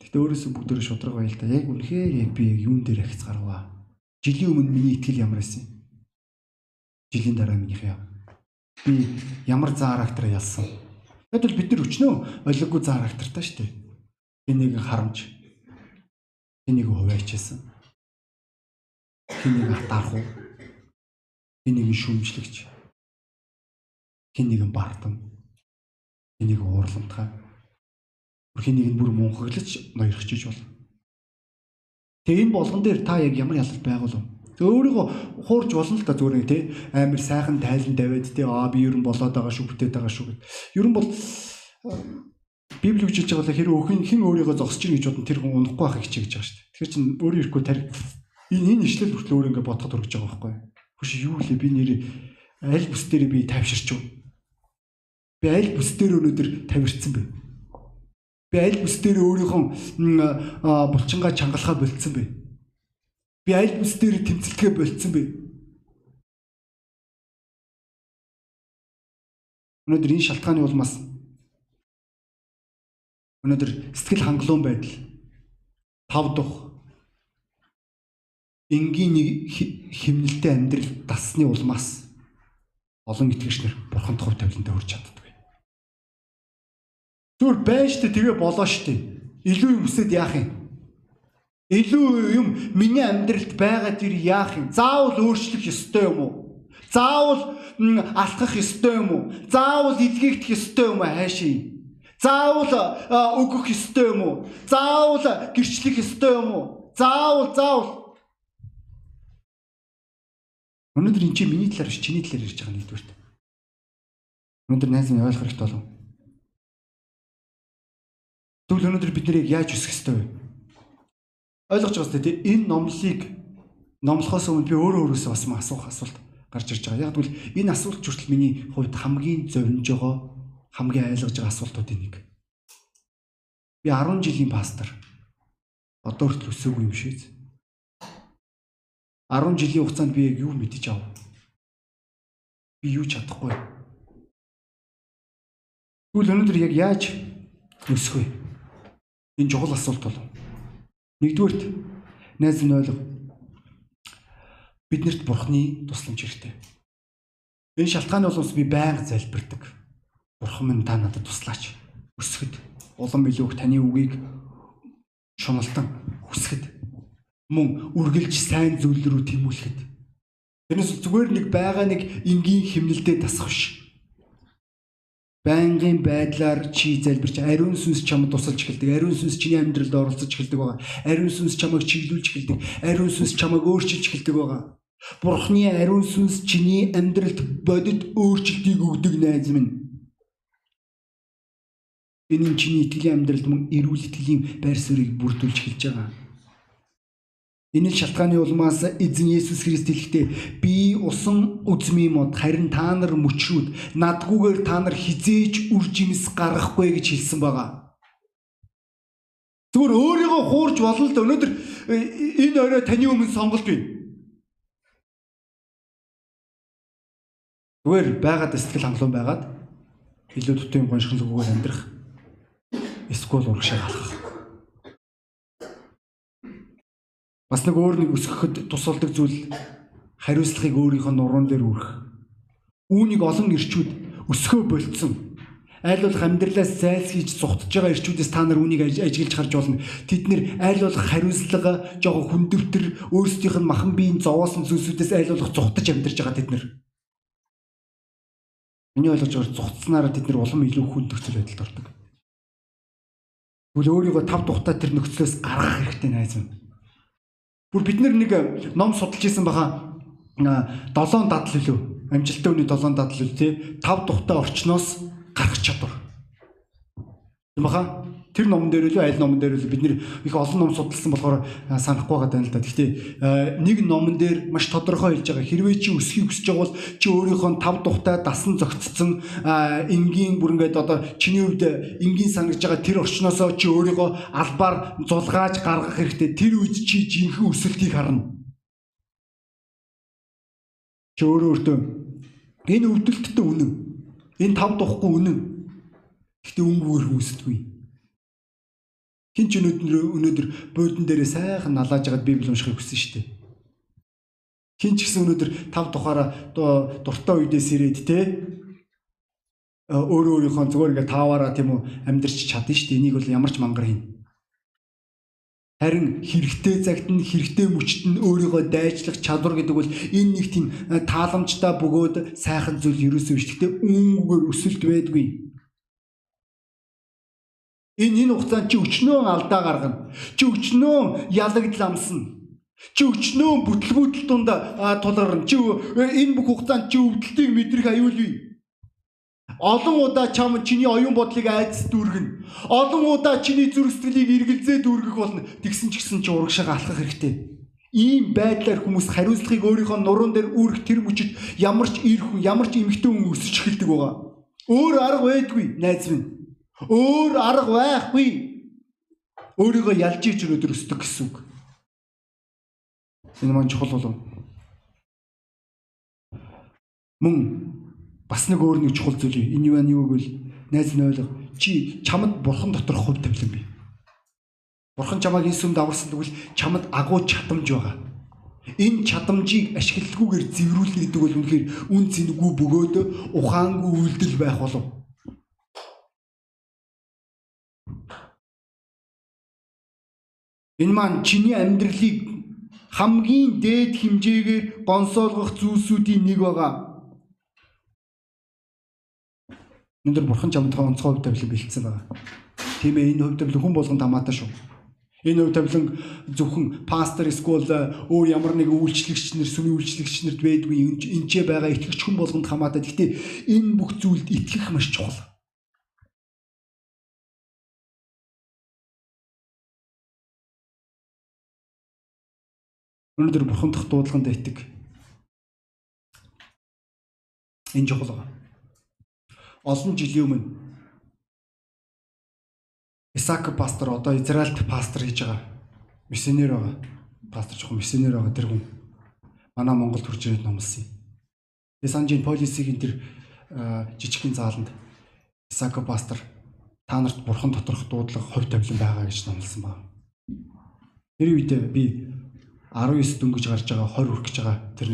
Гэтэ өөрөөсөө бүгдөө шудраг байл та. Яг үнэхээр яг би юун дээр ахиц гаргаваа. Жилийн өмнө миний итгэл ямар байсан? Жилийн дараа минийх яа би ямар заа характер ялсан. Тэгвэл бид нар өчнөө ойлгогүй заа характертай шүү дээ. Энийг харамж энийг хуваачсан. Хин нэг атаарх уу? Нэг шүмжлэгч. Нэг бардам. Хин нэг Хин нэг нь бүр мунхаглаж ноёрхчиж бол. Тэгээ энэ болгон дээр та яг ямар ялалт байгуул вэ? Өөрийгөө хуурж болно л да зүгээр тий амар сайхан тайлан тавиад тий аа би ерөн болоод байгаа шүү бүтээд байгаа шүү гэд. Ерөн бол Библи гэж хэлж байгаа хэрэг өхин хэн өөрийгөө зогсож ийн гэж бодон тэр хүн унахгүй байхыг хичээж байгаа шүү дээ. Тэгэхээр чин өөрөө ирэхгүй тарих энэ энэ ишлэл хүртэл өөр ингээ бодоход хүрэж байгаа байхгүй? Хөш юу лээ би нэр аль бүс дээр би тавьширч юу? Би аль бүс дээр өнөөдөр тавирцсан бэ? Би аль бүс дээр өөрийнхөө булчингаа чангалахаа болцсон бэ? Би аль бүс дээр тэмцэлтгээ болцсон бэ? Өнөөдөр энэ шалтгааны улмаас өнөөдөр сэтгэл хангалуун байдал тав дух энгийн нэг химнэлтэй амьдрал дасны улмаас олон итгэгчнэр бурханд хувь тавилантай хүрч чаддаг. Зүгээр байна штэ тэгээ болоо штэ. Илүү юм өсөд яах юм? Илүү юм миний амьдралд байгаа тэр яах юм? Заавал өөрчлөх ёстой юм уу? Заавал алхах ёстой юм уу? Заавал илгээгдэх ёстой юм уу юм? Заавал өгөх ёстой юм уу? Заавал гэрчлэх ёстой юм уу? Заавал заавал Өнөөдөр эн чинь миний талаар биш чиний талаар ярьж байгаа нэгдүгürt. Өнөөдөр найз минь ойлгох хэрэгтэй болов. Тэгвэл өнөөдөр бид нэр яаж өсөх ёстой вэ? Ойлгож байгаа сте энэ номлыг номлохоос өмнө би өөрөө өөрөөсөө бас маа асуух асуулт гарч ирж байгаа. Яг тэгвэл энэ асуулт хүртэл миний хувьд хамгийн зовниж байгаа хамгийн айлгаж байгаа асуултуудын нэг. Би 10 жилийн пастор. Одоо хүртэл өсөөгүй юм шээ. 10 жилийн хугацаанд би яг юу мэдэж ав? Би юу чадахгүй. Тэгвэл өнөөдөр яг яаж өсөх вэ? Энэ чухал асуулт бол. Нэгдүгээрт найз нь ойлго. Биднэрт бурхны тусламж хэрэгтэй. Энэ шалтгааны улмаас би байнга залбирдаг. Бурхан минь та надад туслаач. Өсгöd. Улам илүү их таны үгийг шуналтан хүсгэд мөн үргэлж сайн зүйл рүү тэмүүлэхэд. Тэрнээс зүгээр нэг байгаа нэг энгийн химнэлтэд тасах биш. Байнгын байдлаар чи залбирч ариун сүнс чамд тусалж эхэлдэг. Ариун сүнс чиний амьдралд оролцож эхэлдэг байгаа. Ариун сүнс чамайг чиглүүлж эхэлдэг. Ариун сүнс чамайг өөрчилж эхэлдэг байгаа. Бурхны ариун сүнс чиний амьдралд бодит өөрчлөлтийг өгдөг найз минь. Энэ чиний итгэлийн амьдралд мөн эрүүл итгэлийн байр суурийг бүрдүүлж эхэлж байгаа. Энэ л шалтгааны улмаас эзэн Есүс Христ хэлэхдээ би усан үзмийн мод харин та нар мөчрүүд надгүйгээр та нар хизээж үр жимс гаргахгүй гэж хэлсэн байгаа. Зүгээр өөрийгөө хуурж болно л да өнөөдөр э, энэ орой таны өмнө сонголт бий. Зүгээр байгаад сэтгэл хангалуун байгаад илүү төтөйн гоншгонлогоор амьдрах эсвэл урагшаа халах. Бас нэг өөр нэг өсгөхөд тусалдаг зүйл хариуцлагыг өөрийнхөө нуруунд дээр үрэх. Үүнийг олон ирчүүд өсгөө болцсон. Айл болох амьдралаас зайлсхийж зүхтж байгаа ирчүүдээс та нар үүнийг ажиглаж харж болно. Тэд нэр айл болох хариуцлага, жоо хүндөвтөр, өөрсдийнх нь махан биеийн зовоосон зүйлсүүдээс айл болох зүхтаж амьдарч байгаа тэд нар. Миний ойлгож байгаа зүхтснараа тэд нар улам илүү хүндөвтөл байдалд ордог. Тэгвэл өөрийгөө тав тухтай тэр нөхцлөөс гаргах хэрэгтэй найз минь. Бүр бид нэг ном судалж исэн баха 7 дадал үлээ. Амжилттай үний 7 дадал үл тий 5 тухтай орчноос гарах чадвар. Тийм баха тэр номон дээр үлээ аль номон дээр үлээ бид нэр их олон ном судалсан болохоор санахгүй байгаа даа л да. Гэхдээ нэг номон дээр маш тодорхой хэлж байгаа хэрвээ чи өсөхийг хүсэж байгаа бол чи өөрийнхөө тав тухтай дасан зөгцсөн энгийн бүр ингээд одоо чиний хувьд энгийн сангаж байгаа тэр орчноосоо чи өөрийгөө албаар зулгааж гаргах хэрэгтэй. Тэр үед чи жинхэнэ өсөлтийг харна. Чи өөрөө өөртөө энэ өвдөлттэй үнэн. Энэ тав духгүй үнэн. Гэхдээ өнгөөр хүсдэггүй Хин ч өнөөдөр өнөөдөр буудан дээрээ сайхан налааж байгаад Библи уншихыг хүсэн шүү дээ. Хин ч гэсэн өнөөдөр тав тухаараа дуртай үедээс ирээд те өөрөө өөрийнхөө зүгээр ингээд тааваараа тийм үү амьдрч чадна шүү дээ. Энийг бол ямар ч мангар хийн. Харин хэрэгтэй цагт нь хэрэгтэй мөчт нь өөрийгөө дайчлах чадвар гэдэг бол энэ нэг тийм тааламжтай бөгөөд сайхан зүйл ерөөсөө биш. Гэхдээ үүнгээр өсөлт байдгүй. Энэ энэ хугацаанд чи өчнөө алдаа гаргана. Чи өчнөө ялагдал амсна. Чи өчнөө бүтэл дунд тулгарна. Чи энэ бүх хугацаанд чи өвдөлтийг мэдрэх аюулгүй. Олон удаа чам чиний оюун бодлыг айдас дүүргэн. Олон удаа чиний зүрх сэтгэлийг эргэлзээ дүүргэх болно. Тэгсэн ч гэсэн чи урагшаага алхах хэрэгтэй. Ийм байдлаар хүмүүс хариуцлагыг өөрийнхөө нуруунд дээр үүрэх тэр мөчид ямар ч ир хүн, ямар ч эмэгтэй хүн өсөж эхэлдэг байгаа. Өөр арга байдгүй, найз минь. Өөр арга байхгүй. Өөрийгөө ялж иж өнөдөр өсдөг гэсэн үг. Энэ маань чухал болов. Мөн бас нэг өөр нэг чухал зүйл. Энэ юу вэ гэвэл найз нь ойлго. Чи чамд бурхан дотор хувь тавилан бий. Бурхан чамайг энэ сүмд аварсан тэгвэл чамд агуу чадамж байгаа. Энэ чадамжийг ашигладгүйгээр зэврүүлнэ гэдэг бол үнэхээр үн цэнгүй бөгөөд ухаангүй үйлдэл байх болов. Энэ маань чиний амьдралыг хамгийн дээд хэмжээгээр гонсоолгох зүйлсүүдийн нэг байгаа. Өнөөдөр бурхан чамд онцгой хувь тавилан бэлдсэн байгаа. Тийм ээ энэ хувь тавилан хүн болгонд хамаатай шүү. Энэ хувь тавилан зөвхөн пастор эсвэл өөр ямар нэг үйлчлэгч нар, сүмийн үйлчлэгч нарт байдгүй энэ ч байгаа итгэгч хүн болгонд хамаатай. Гэхдээ энэ бүх зүйлд итгэх маш чухал. Өнөөдөр бурхан дахь дуудлаганд итэг. Энэ чухал байна олон жилийн өмнө Исаак пастор одоо Израильт пастор хийж байгаа. Миссионер байгаа. Пастор жоохон миссионер байгаа тэр хүн. Манай Монгол төрж ирээд номлосон юм. Тэгээ санжийн полисийн тэр жижигхэн зааланд Исаак пастор та нарт бурхан доторх дуудлага хувь тавилан байгаа гэж номлосон байна. Тэр үед би 19 дөнгөж гарч байгаа 20 хүрэх гэж байгаа тэр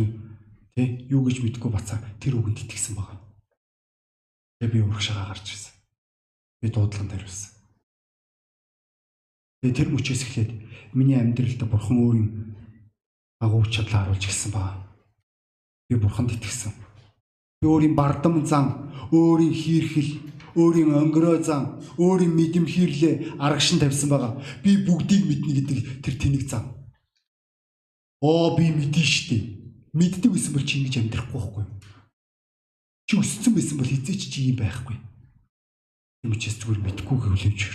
тий юу гэж мэдгүй бацаа тэр үгэнд итгэсэн байна. Тэгээ би урагшаага гарч ирсэн. Би дуудлаган байсан. Тэгээ тэр мөчөөс эхлээд миний амьдралд бурхан өөрийн агуу чадлаа харуулж гисэн баа. Би бурханд итгэсэн. Би өөрийн бардам зан, өөрийн хийрхэл, өөрийн онгороо зан, өөрийн мэдэм хийрлээ аргашин тавьсан байгаа. Би бүгдийг мэднэ гэдэг тэр тэнэг зан. Оо би мэдэн штэ. Мэддэг байсан бол чи ингэж амьдрахгүй байхгүй? Чи өссөн байсан бол хизээч чи юм байхгүй. Юм чис зүгээр мэдгүй гэвлэмжэр.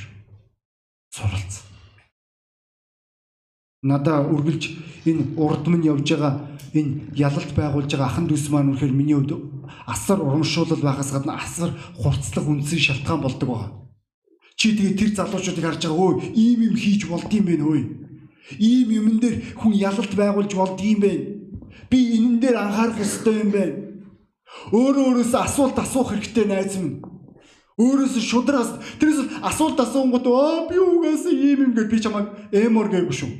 Суралц. Надаа үргэлж энэ урд минь явж байгаа энэ ялалт байгуулж байгаа ахан дүүс маань үнэхээр миний хувьд асар урамшуулал байхаас гадна асар хурцлах үндсэн шалтгаан болдог байгаа. Чи тэгээ тэр залуучуудыг харж байгаа өө ийм юм хийж болдгийм бэ нөө. Ийм юмн дээр хүн ялалт байгуулж болдгийм бэ. Би энэн дээр анхаарах ёстой юм байна Өөрөө өөрөөсөө асуулт асуух хэрэгтэй найз минь. Өөрөөсөө шудрагаас тэрээс асуулт асуунгууд аа би угаасаа ийм юм гэж би чамайг эмор гээгүй шүү.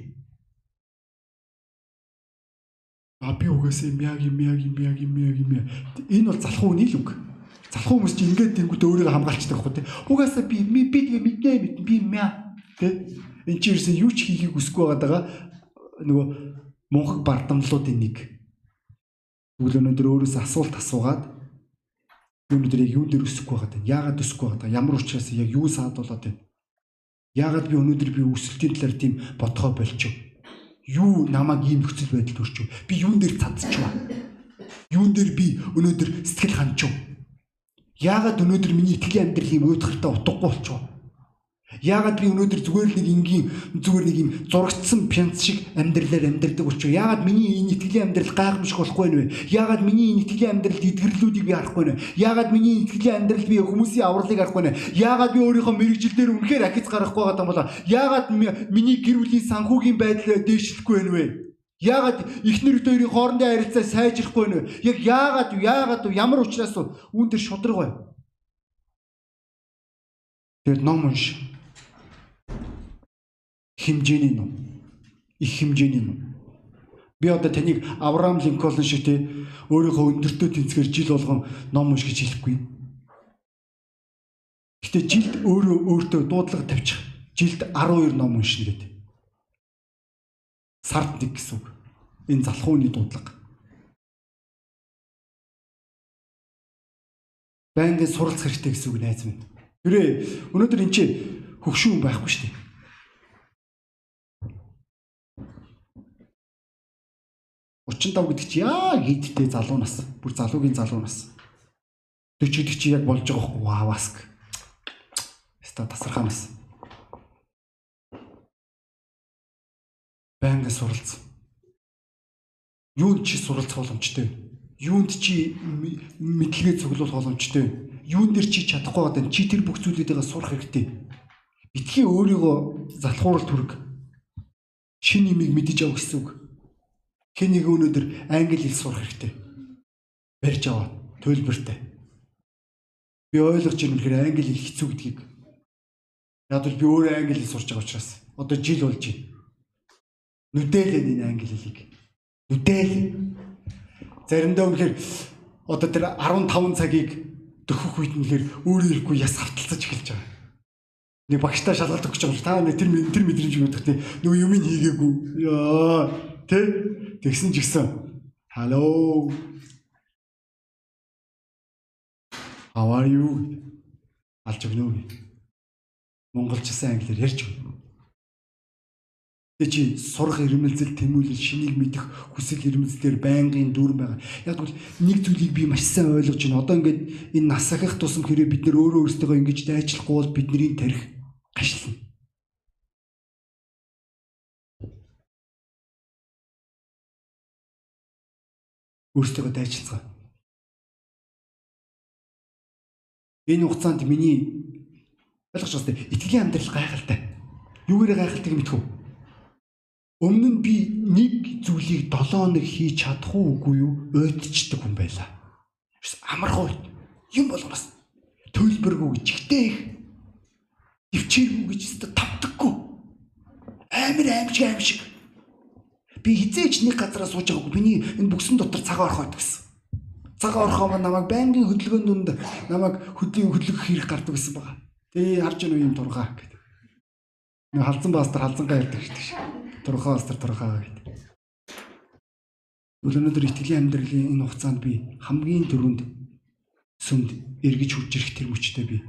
А би угаасаа юм яг юм яг юм яг юм яг юм. Энэ бол залхуу үний л үг. Залхуу хүмүүс чинь ингээд тэнгуут өөрийгөө хамгаалцдаг байхгүй тий. Угаасаа би би тэгээ мэднэ мэднэ би мя тий. Энд чи ерөөсөө юу ч хийхийг хүсэхгүй байгаа нөгөө мунхаг бардамлуудын нэг Тэгвэл өнөөдөр өөрөөсөө асуулт асуугаад өнөөдөр яг юун дээр өсөхгүй байгаа юм? Яагаад өсөхгүй байгаа? Ямар учраас яг юу саадуулаад байна? Яагаад би өнөөдөр би өсөлтийн талаар тийм бодгоо болчих? Юу намайг ийм нөхцөл байдалд өрчих вэ? Би юун дээр цадчих вэ? Юун дээр би өнөөдөр сэтгэл ханчих вэ? Яагаад өнөөдөр миний итгэлийн амьдрал ийм уйдгартай утгагүй болчих вэ? Яагаад би өнөөдөр зүгээр л нэг энгийн зүгээр нэг юм зурагцсан пянц шиг амьдралаар амьдрдаг болчих. Яагаад миний энэ итгэлийн амьдрал гайхамшиг болохгүй нэ? Яагаад миний энэ итгэлийн амьдралд эдгэрлүүдийг би харахгүй нэ? Яагаад миний итгэлийн амьдралд би хүмүүсийн авралыг харахгүй нэ? Яагаад би өөрийнхөө мэрэгжилдээр үнэхээр ахиц гарахгүй байгаа юм бол яагаад миний гэр бүлийн санхүүгийн байдал дээшлэхгүй вэ? Яагаад эхнэр хоёрын хоорондын харилцаа сайжрахгүй нэ? Яг яагаад яагаад ямар учраас үүн дээр шудраг бай? Тэр ном унш хэмжээний ном. Их хэмжээний ном. Би одоо таныг Авраам Линкольн шиг те өөрийнхөө өндөртөө тэнцгээр жил болгон ном унш гэж хэлэхгүй. Гэтэ жилд өөрөө өөртөө дуудлага тавьчих. Жилд 12 ном уншина гэдэг. Сард нэг гэсэн үг. Энэ залхууны дуудлага. Байнгын суралц хэрэгтэй гэсэн үг найз минь. Тэрээ өнөөдөр эн чинь хөгшүүн байхгүй шүү дээ. Учинтав гэдэг чи яа хийдтэй залуу нас. Бүр залуугийн залуу нас. 40 гэдэг чи яг болж байгаа байхгүй вааваск. Ста тасархаа нас. Байнгын суралц. Юунд чи суралцах боломжтой вэ? юунд чи мэдлэгээ цуглуулах боломжтой. Юун дээр чи чадахгүй байгаа чи тэр бүх зүйлүүдээ сурах хэрэгтэй. Битгий өөрийгөө залхуурал түрг шин нэмийг мэдэж авах гэсэн үг. Хэн нэг өнөөдөр англи хэл сурах хэрэгтэй. Барьж аваа төлбөртэй. Би ойлгож байна гэхээр англи хэл хэцүү гэдгийг. Яг л би өөрөө англи хэл сурч байгаа учраас одоо жил болж байна. Нүдээлээ энэ англи хэлийг. Нүдээл Заримдаа үнэхээр одоо тэр 15 цагийг дөхөх үед нэхэр өөрөө ирэхгүй яс хавталцаж эхэлж байгаа. Нэг багштай шалгалт өгч байгаа. Та нэг тэр тэр мэдрэмж өгөх тий. Нөгөө юм хийгээгүй. Яа тий. Тэгсэн ч гэсэн Hello. How are you? Алж өгнө үү? Монголчсан англиар ярьж өгнө. Тэ чи сурах ирмэлзэл тэмүүлэл шинийг мэдэх хүсэл ирмэлзлэр байнгын дүүрэн байгаа. Яг бол нэг зүйлийг би маш сайн ойлгож байна. Одоо ингээд энэ нас ахих тусам хэрэг бид нөр өөрөө өөрсдөө ингэж дайчлахгүй бол бидний тарих гашлна. Өөрсдөө дайчилцгаа. Энэ хугацаанд миний ойлгож байна. Итгэлийн амьдрал гайхалтай. Юугээр гайхалтайг мэдэх үү? Өмнө нь би нэг зүйлийг 7 хоног хийж чадах уугүй юу? Ойдчдаг хүн байлаа. Амархан юм болгоноос төлбөргүй жигтэй их төвчээргүй гэж өстө тавдаггүй. Амир аимшиг аимшиг. Би хизээч нэг газараа сууж байгаагүй. Миний энэ бүксэн дотор цагаан орхоод гэсэн. Цагаан орхоо намайг байнгын хөдөлгөөнд намайг хөдлийн хөдлөх хэрэг гардаг гэсэн байгаа. Тэгээ харж уу юм тургаа гэдэг. Нэг халзан баастар халзангаа ярьдаг шүү дээ турхаа астар турхаа гэдэг. Өнөөдөр итгэлийн амьдралын энэ хугацаанд би хамгийн түрүүнд сүмд эргэж хурж ирэх тэр мөчтэй би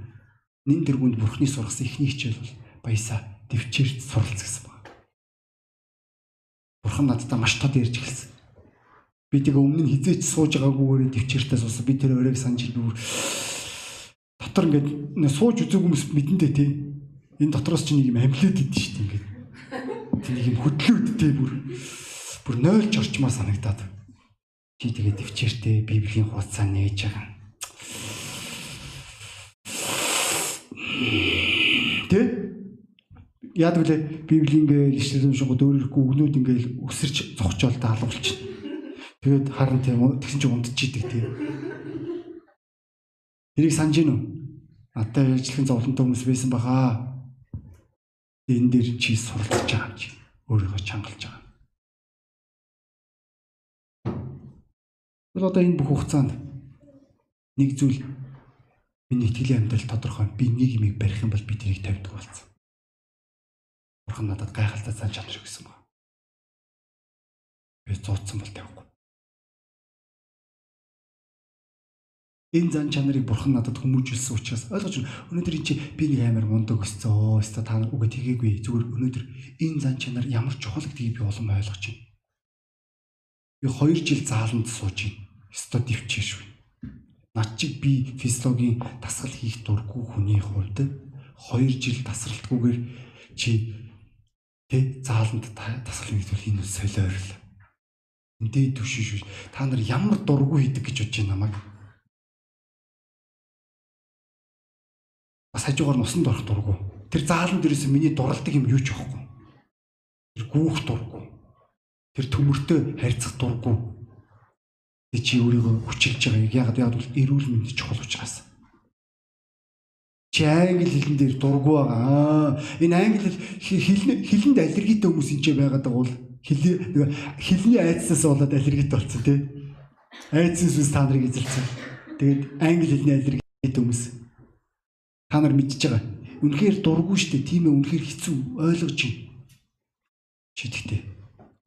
нэн тэргүнд бурхны сургасан ихний хичээл бол баясаа төвчээрч суралц гэсэн. Бурхан надтай маш тод ярьж эхэлсэн. Би тэгээ өмнө нь хизээч сууж байгаагүйгээр төвчээртээ суусан. Би тэр өрөөг санаж бүр дотор ингээд сууж үзээгүй хүмүүс мэдэндээ тий. Энэ дотроос чи нэг юм амлиад идэв шүү дээ ингээд Тэнийг юм хөдлөөдтэй бүр бүр нойлж орчмоо санагдаад. Чи тэгээд төвчээртэй Библийн хуудасаа нээж байгаа. Тэ? Яад вүлээ Библийн ингээл ишлэл уншингууд өөрөөрхөө өгнүүд ингээл өсөрч зогчоол даалгуулчих. Тэгээд харин тийм тэгсэн чинь унтчихийдэг тийм. Тэрийг санаж гин үү? Надтай ажиллахын зовлонтой хүмүүс байсан баха энэ дээр чи суралцж байгаа чи өөрийгөө чангалж байгаа. Тэгвэл одоо энэ бүх хугацаанд нэг зүйл миний итгэлийн амьдрал тодорхой. Би юмыг барих юм бол би тэрийг тавьдаг болсон. Бурхан надад гайхалтай цаан чанар өгсөн байна. Би зооцсон бол тавихгүй. энэ зан чанарыг бурхан надад хүмүүжүүлсэн учраас ойлгож байна. Өнөөдөр энэ чи би нэг амар мундаг өссөн. Оо, өстө та үгээ тгээгүй. Зүгээр өнөөдөр энэ зан чанар ямар чухал гэдгийг би улам ойлгож байна. Би 2 жил зааланд сууж байна. Өстө дэвчээш байна. Над чиг би физиологийн дасгал хийх дурггүй хүний хувьд 2 жил тасралтгүйгээр чи тэ зааланд дасгал хийх энэ солиорл. Эндээ төвшиш. Та нар ямар дурггүй хийдэг гэж бодож байна намайг бас хажуугаар нусанд орох дурггүй. Тэр заалан дээрээс миний дурлдаг юм юу ч байхгүй. Тэр гүүх дурггүй. Тэр төмөртөө харьцах дурггүй. Тэ чи өөрийгөө хүчилж байгааг ягаад яад бол эрүүл мэнд чухал учраас. Чи англи хэлэн дээр дурггүй байгаа. Энэ англи хэл хэлэнд аллергитэй хүмүүс энэ ч байгаад байгаа бол хэлний айдсаас болоод аллергитэй болсон тий. Айдсаас үс та нарыг эзэлсэн. Тэгээд англи хэлний аллергитэй хүмүүс Та нар мэдж байгаа. Үнэхээр дургүй шүү дээ. Тийм ээ үнэхээр хэцүү ойлгож байна. Чи тэгтээ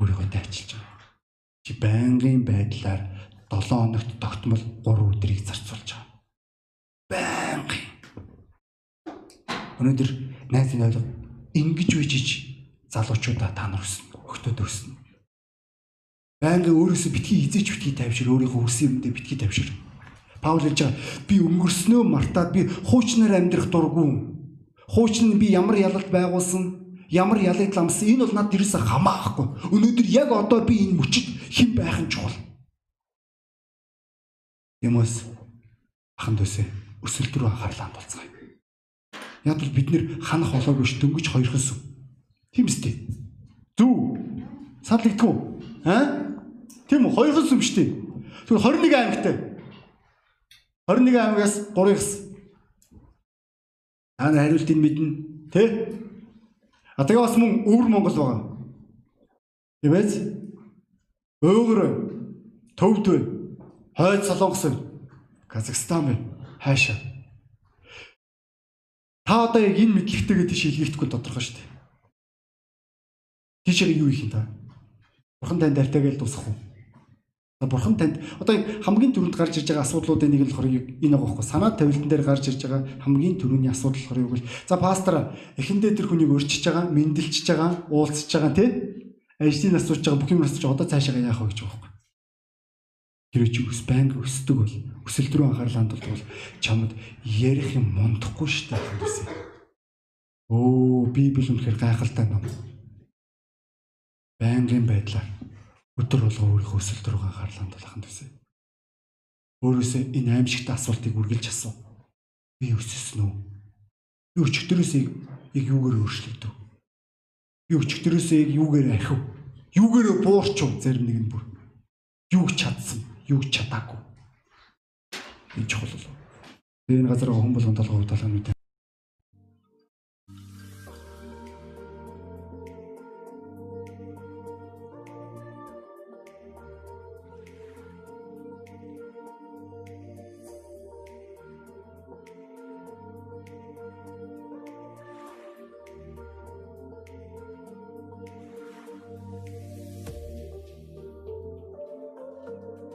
өөрийгөө дайчилж байгаа. Чи байнгын байдлаар 7 хоногт тогтмол 3 өдрийг зарцуулж байгаа. Байнгын. Өнөөдөр найз минь ойлго ингэж үжиж залуучуудаа та нар өснө. Өгтөд өснө. Байнгын өөрөөсөө битгий хизээч битгий тавьшир өөрийнхөө үсэн юмдээ битгий тавьшир. Паул хэлж байгаа би өнгөрснөө мартаад би хуучнаар амьдрах дургүй. Хуучин нь би ямар ялалт байгуулсан, ямар ялыг ламсан энэ бол над ерөөсө хамаахгүй. Өнөөдөр яг одоо би энэ мөчөд хэн байх нь чухал. Юмс ахан дөөсөө өсөлт рүү анхаарлаа хандуулцгаая. Яг бол бид нэр ханах болоогүй ш дөнгөж хоёрхон сүв. Тийм үстэй. Зүв. Садлагдгүй. Аа? Тийм үү хоёрхон сүв штий. Тэгвэл 21 аймагтай. 21 аймагаас 3 гис. Аа хариултыг мэднэ. Тэ? А тэгээ бас мөн өвөр Монгол байгаа. Тийм ээ? Өөгөр төвд бай. Хойд Солонгос бай. Казахстан бай. Хаашаа. Та одоо яг энэ мэдлэгтэйгээ тийш илгээхгүй тодорхой шүү дээ. Тийшээ юу хийх юм та? Бурхан танд дартайгээл дуусах уу? Бурхан танд одоо хамгийн түрүүнд гарч ирж байгаа асуудлуудын нэг нь болохоор энэ байгаа байхгүй санаа тавилтан дээр гарч ирж байгаа хамгийн түрүүний асуудал болохоор юу вэ? За пастор эхэндээ тэр хүнийг өрчиж байгаа, мэндэлчж байгаа, уулзж байгаа тий? Ажлын асууж байгаа бүх юм асууж одоо цаашаа яах вэ гэж байгаа байхгүй. Тэр чи өс банк өсдөг бол өсөлт рүү анхаарал хандуулдаг бол чамд ярих юм мундахгүй шүү дээ гэсэн. Оо библ үнэхээр гайхалтай ном. Байнгын байдлаар өдөр болго өөрийнхөө өсөлт рүү анхаарал хандуулах нь гэсэн. Өөрөөсөө энэ аимшигтай асуултыг үргэлж асуу. Би өссөн үү? Би өчтөрөөсөө яг юугаар өөрчлөгдөв? Би өчтөрөөсөө яг юугаар архив? Юугаар буурчв зарим нэг нь бүр. Юу чадсан? Юу чадаагүй. Энэ чухал болов. Тэгээ энэ газар хүн болгон толгой мэт